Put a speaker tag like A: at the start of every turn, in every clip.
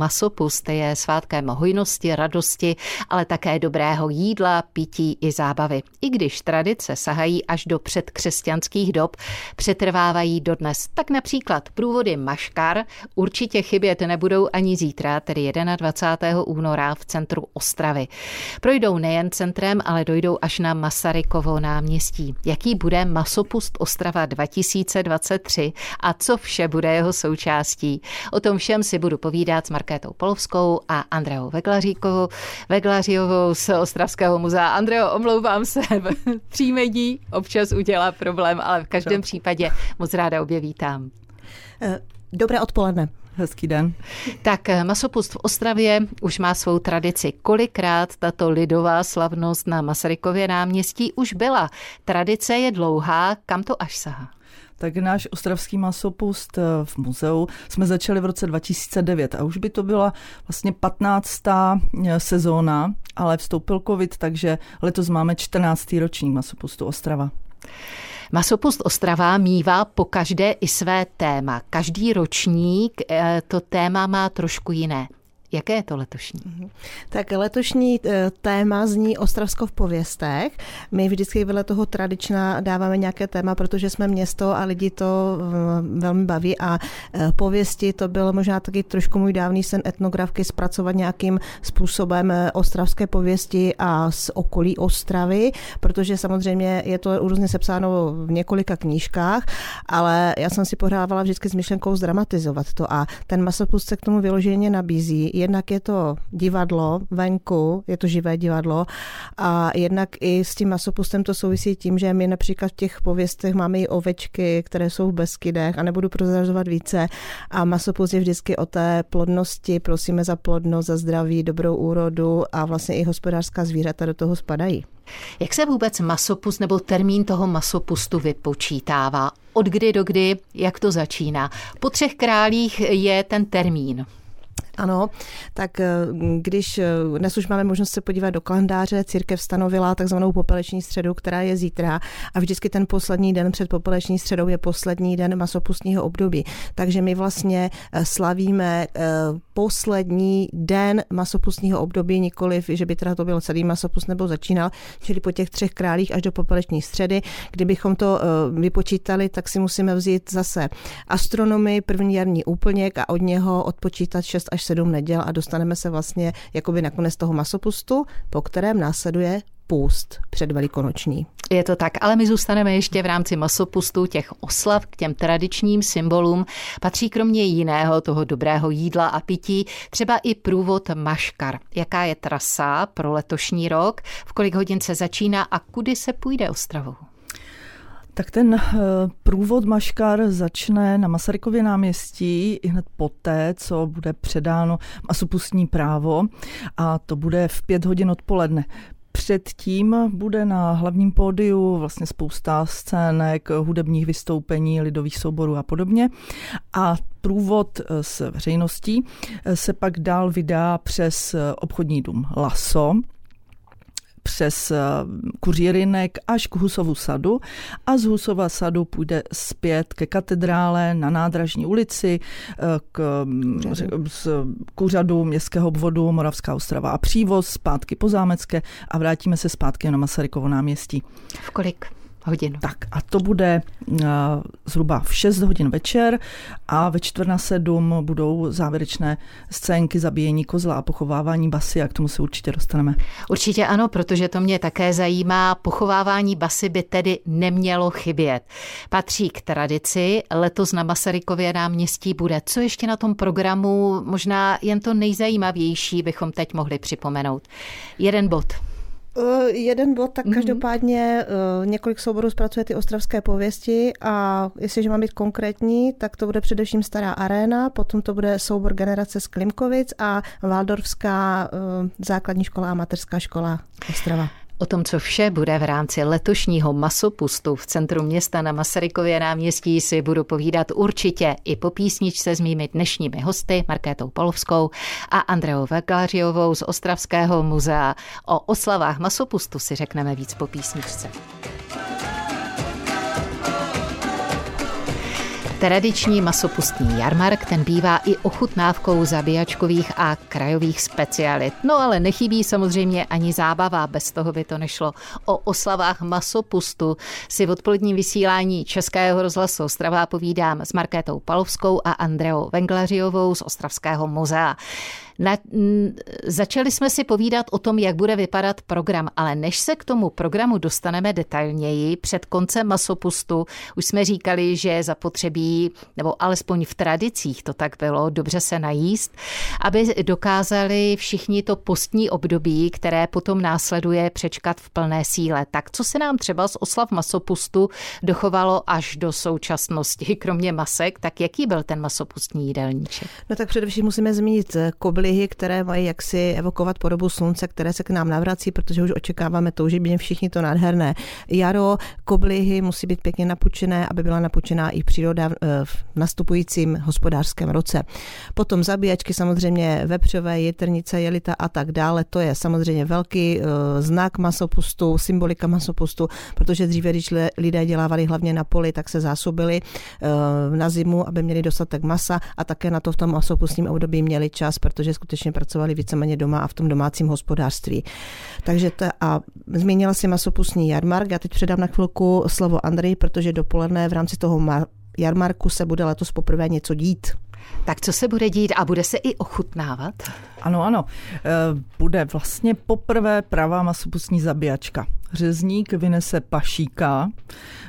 A: masopust je svátkem hojnosti, radosti, ale také dobrého jídla, pití i zábavy. I když tradice sahají až do předkřesťanských dob, přetrvávají dodnes. Tak například průvody Maškar určitě chybět nebudou ani zítra, tedy 21. února v centru Ostravy. Projdou nejen centrem, ale dojdou až na Masarykovo náměstí. Jaký bude masopust Ostrava 2023 a co vše bude jeho součástí? O tom všem si budu povídat s Markétou Polovskou a Andreou Veglaříkovou, Veglařiovou z Ostravského muzea. Andreo, omlouvám se, příjmení občas udělá problém, ale v každém případě moc ráda obě vítám.
B: Eh, dobré odpoledne.
C: Hezký den.
A: Tak eh, masopust v Ostravě už má svou tradici. Kolikrát tato lidová slavnost na Masarykově náměstí už byla? Tradice je dlouhá, kam to až sahá?
C: Tak náš ostravský masopust eh, v muzeu jsme začali v roce 2009 a už by to byla vlastně 15. Eh, sezóna, ale vstoupil covid, takže letos máme 14. ročník masopustu Ostrava.
A: Masopust Ostrava mívá po každé i své téma. Každý ročník eh, to téma má trošku jiné. Jaké je to letošní? Mhm.
B: Tak letošní eh, téma zní Ostravsko v pověstech. My vždycky vedle toho tradičná dáváme nějaké téma, protože jsme město a lidi to eh, velmi baví a eh, pověsti to byl možná taky trošku můj dávný sen etnografky zpracovat nějakým způsobem ostravské pověsti a z okolí Ostravy, protože samozřejmě je to různě sepsáno v několika knížkách, ale já jsem si pohrávala vždycky s myšlenkou zdramatizovat to a ten masopust se k tomu vyloženě nabízí jednak je to divadlo venku, je to živé divadlo a jednak i s tím masopustem to souvisí tím, že my například v těch pověstech máme i ovečky, které jsou v Beskydech a nebudu prozrazovat více a masopust je vždycky o té plodnosti, prosíme za plodnost, za zdraví, dobrou úrodu a vlastně i hospodářská zvířata do toho spadají.
A: Jak se vůbec masopust nebo termín toho masopustu vypočítává? Od kdy do kdy, jak to začíná? Po třech králích je ten termín.
B: Ano, tak eh, když eh, dnes už máme možnost se podívat do kalendáře, církev stanovila takzvanou popeleční středu, která je zítra a vždycky ten poslední den před popeleční středou je poslední den masopustního období. Takže my vlastně eh, slavíme poslední den masopustního období, nikoliv, že by teda to byl celý masopust nebo začínal, čili po těch třech králích až do popeleční středy. Kdybychom to vypočítali, tak si musíme vzít zase astronomii, první jarní úplněk a od něho odpočítat 6 až 7 neděl a dostaneme se vlastně jakoby nakonec toho masopustu, po kterém následuje půst před velikonoční.
A: Je to tak, ale my zůstaneme ještě v rámci masopustu těch oslav k těm tradičním symbolům. Patří kromě jiného toho dobrého jídla a pití třeba i průvod Maškar. Jaká je trasa pro letošní rok, v kolik hodin se začíná a kudy se půjde Ostravou?
C: Tak ten eh, průvod Maškar začne na Masarykově náměstí i hned poté, co bude předáno masopustní právo a to bude v pět hodin odpoledne. Předtím bude na hlavním pódiu vlastně spousta scének, hudebních vystoupení, lidových souborů a podobně. A průvod eh, s veřejností eh, se pak dál vydá přes obchodní dům Laso, přes eh, Kuřírinek až k Husovu sadu a z Husova sadu půjde zpět ke katedrále na nádražní ulici eh, k, z, k úřadu městského obvodu Moravská Ostrava a přívoz zpátky po Zámecké a vrátíme se zpátky na Masarykovo náměstí.
A: V kolik? Hodin.
C: Tak a to bude uh, zhruba v 6 hodin večer a ve čtvrt na sedm budou závěrečné scénky zabíjení kozla a pochovávání basy a k tomu se určitě dostaneme.
A: Určitě ano, protože to mě také zajímá. Pochovávání basy by tedy nemělo chybět. Patří k tradici. Letos na Masarykově náměstí bude. Co ještě na tom programu? Možná jen to nejzajímavější bychom teď mohli připomenout. Jeden bod.
B: Uh, jeden bod, tak mm-hmm. každopádně uh, několik souborů zpracuje ty ostravské pověsti a jestliže mám být konkrétní, tak to bude především Stará aréna, potom to bude soubor generace z Klimkovic a Valdorfská uh, základní škola a mateřská škola Ostrava.
A: O tom, co vše bude v rámci letošního masopustu v centru města na Masarykově náměstí, si budu povídat určitě i po písničce s mými dnešními hosty Markétou Polovskou a Andreou Veglářiovou z Ostravského muzea. O oslavách masopustu si řekneme víc po písničce. Tradiční masopustní jarmark ten bývá i ochutnávkou zabíjačkových a krajových specialit. No ale nechybí samozřejmě ani zábava, bez toho by to nešlo. O oslavách masopustu si v odpoledním vysílání Českého rozhlasu Ostrava povídám s Markétou Palovskou a Andreou Venglařiovou z Ostravského muzea. Na, začali jsme si povídat o tom, jak bude vypadat program, ale než se k tomu programu dostaneme detailněji, před koncem masopustu už jsme říkali, že zapotřebí, nebo alespoň v tradicích to tak bylo, dobře se najíst, aby dokázali všichni to postní období, které potom následuje, přečkat v plné síle. Tak co se nám třeba z oslav masopustu dochovalo až do současnosti, kromě masek, tak jaký byl ten masopustní jídelníček?
B: No tak především musíme zmínit kobly kolihy, které mají jaksi evokovat podobu slunce, které se k nám navrací, protože už očekáváme toužebně všichni to nádherné. Jaro, koblihy musí být pěkně napučené, aby byla napučená i příroda eh, v nastupujícím hospodářském roce. Potom zabíjačky samozřejmě vepřové, jitrnice, jelita a tak dále. To je samozřejmě velký eh, znak masopustu, symbolika masopustu, protože dříve, když lidé dělávali hlavně na poli, tak se zásobili eh, na zimu, aby měli dostatek masa a také na to v tom masopustním období měli čas, protože skutečně pracovali víceméně doma a v tom domácím hospodářství. Takže to, a zmínila si masopustní jarmark. Já teď předám na chvilku slovo Andrej, protože dopoledne v rámci toho jarmarku se bude letos poprvé něco dít.
A: Tak co se bude dít a bude se i ochutnávat?
C: Ano, ano. E, bude vlastně poprvé pravá masopustní zabíjačka. Řezník vynese pašíka,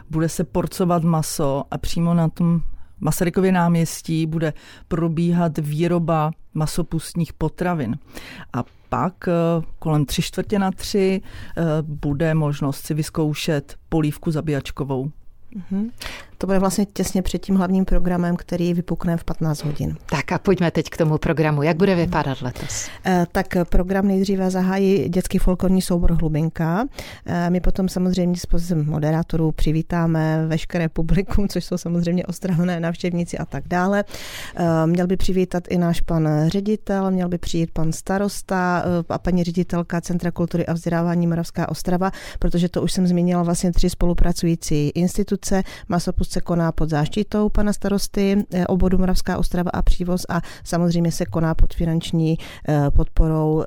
C: bude se porcovat maso a přímo na tom Masarykově náměstí bude probíhat výroba masopustních potravin. A pak eh, kolem tři čtvrtě na tři eh, bude možnost si vyzkoušet polívku zabíjačkovou. Mm-hmm.
B: To bude vlastně těsně před tím hlavním programem, který vypukne v 15 hodin.
A: Tak a pojďme teď k tomu programu. Jak bude vypadat letos?
B: Eh, tak program nejdříve zahájí dětský folklorní soubor Hlubinka. Eh, my potom samozřejmě s moderátorů přivítáme veškeré publikum, což jsou samozřejmě ostrahané návštěvníci a tak dále. Eh, měl by přivítat i náš pan ředitel, měl by přijít pan starosta a paní ředitelka Centra kultury a vzdělávání Moravská Ostrava, protože to už jsem zmínila vlastně tři spolupracující instituce, Masopust se koná pod záštitou pana starosty eh, obodu Moravská Ostrava a Přívoz a samozřejmě se koná pod finanční eh, podporou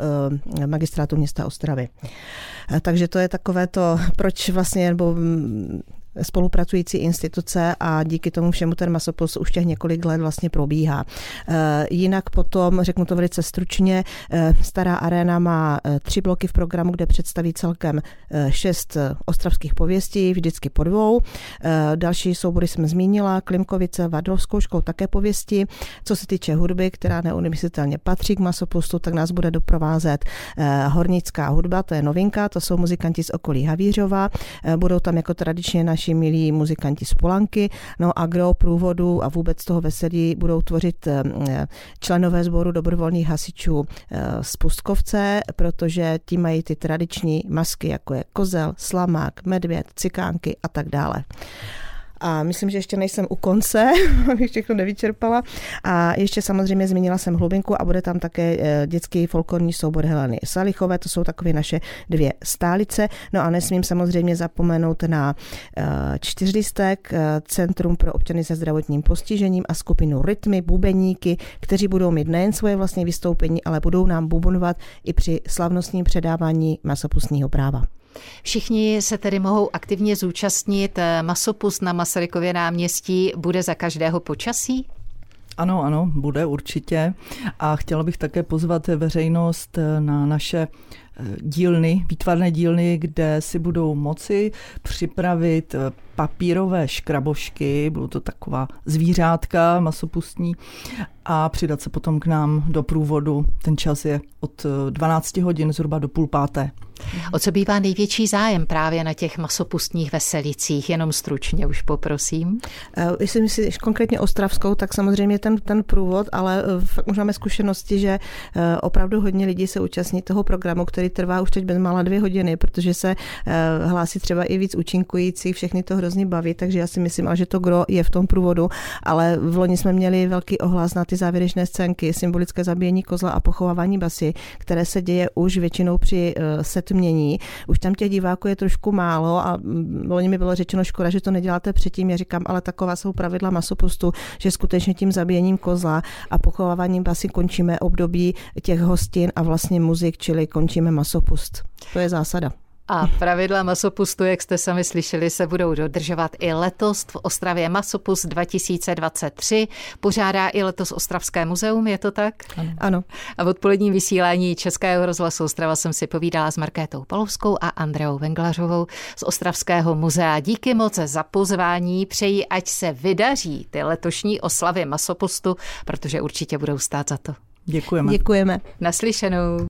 B: eh, magistrátu města Ostravy. Takže to je takové to, proč vlastně, nebo mm, spolupracující instituce a díky tomu všemu ten masopus už těch několik let vlastně probíhá. Eh, jinak potom, řeknu to velice stručně, eh, Stará arena má eh, tři bloky v programu, kde představí celkem šest ostravských pověstí, vždycky po dvou. Další soubory jsem zmínila, Klimkovice, Vadlovskou školou také pověsti. Co se týče hudby, která neunimyslitelně patří k masopustu, tak nás bude doprovázet hornická hudba, to je novinka, to jsou muzikanti z okolí Havířova. Budou tam jako tradičně naši naši milí muzikanti z Polanky. No a gro průvodu a vůbec toho veselí budou tvořit eh, členové sboru dobrovolných hasičů eh, z Pustkovce, protože ti mají ty tradiční masky, jako je kozel, slamák, medvěd, cikánky a tak dále. A myslím, že ještě nejsem u konce, abych všechno nevyčerpala. A ještě samozřejmě zmínila jsem hlubinku a bude tam také eh, dětský folklorní soubor Heleny Salichové, to jsou takové naše dvě stálice. No a nesmím samozřejmě zapomenout na eh, čtyřlistek, eh, Centrum pro občany se zdravotním postižením a skupinu Rytmy, bubeníky, kteří budou mít nejen svoje vlastní vystoupení, ale budou nám bubonovat i při slavnostním předávání masopustního práva.
A: Všichni se tedy mohou aktivně zúčastnit. Masopust na Masarykově náměstí bude za každého počasí?
C: Ano, ano, bude určitě. A chtěla bych také pozvat veřejnost na naše eh, dílny, výtvarné dílny, kde si budou moci připravit eh, papírové škrabošky, budou to taková zvířátka masopustní a přidat se potom k nám do průvodu. Ten čas je od 12 hodin zhruba do půl páté.
A: O co bývá největší zájem právě na těch masopustních veselicích? Jenom stručně už poprosím.
B: Eh, jestli myslíš konkrétně Ostravskou, tak samozřejmě ten, ten průvod, ale eh, fakt už máme zkušenosti, že eh, opravdu hodně lidí se účastní toho programu, který trvá už teď bezmála dvě hodiny, protože se hlásí třeba i víc účinkující, všechny to hrozně bavit, takže já si myslím, že to gro je v tom průvodu, ale v loni jsme měli velký ohlas na ty závěrečné scénky, symbolické zabíjení kozla a pochovávání basy, které se děje už většinou při uh, setmění. Už tam těch diváků je trošku málo a mm, loni mi bylo řečeno škoda, že to neděláte předtím. Já říkám, ale taková jsou pravidla masopostu, že skutečně tím zabíjením kozla a pochováváním basy končíme období těch hostin a vlastně muzik, čili končíme masopust. To je zásada.
A: A pravidla masopustu, jak jste sami slyšeli, se budou dodržovat i letos v Ostravě Masopust 2023. Pořádá i letos Ostravské muzeum, je to tak?
B: Ano. ano.
A: A v odpoledním vysílání Českého rozhlasu Ostrava jsem si povídala s Markétou Palovskou a Andreou Venglařovou z Ostravského muzea. Díky moc za pozvání. Přeji, ať se vydaří ty letošní oslavy Masopustu, protože určitě budou stát za to.
C: Děkujeme.
B: Děkujeme.
A: Naslyšenou.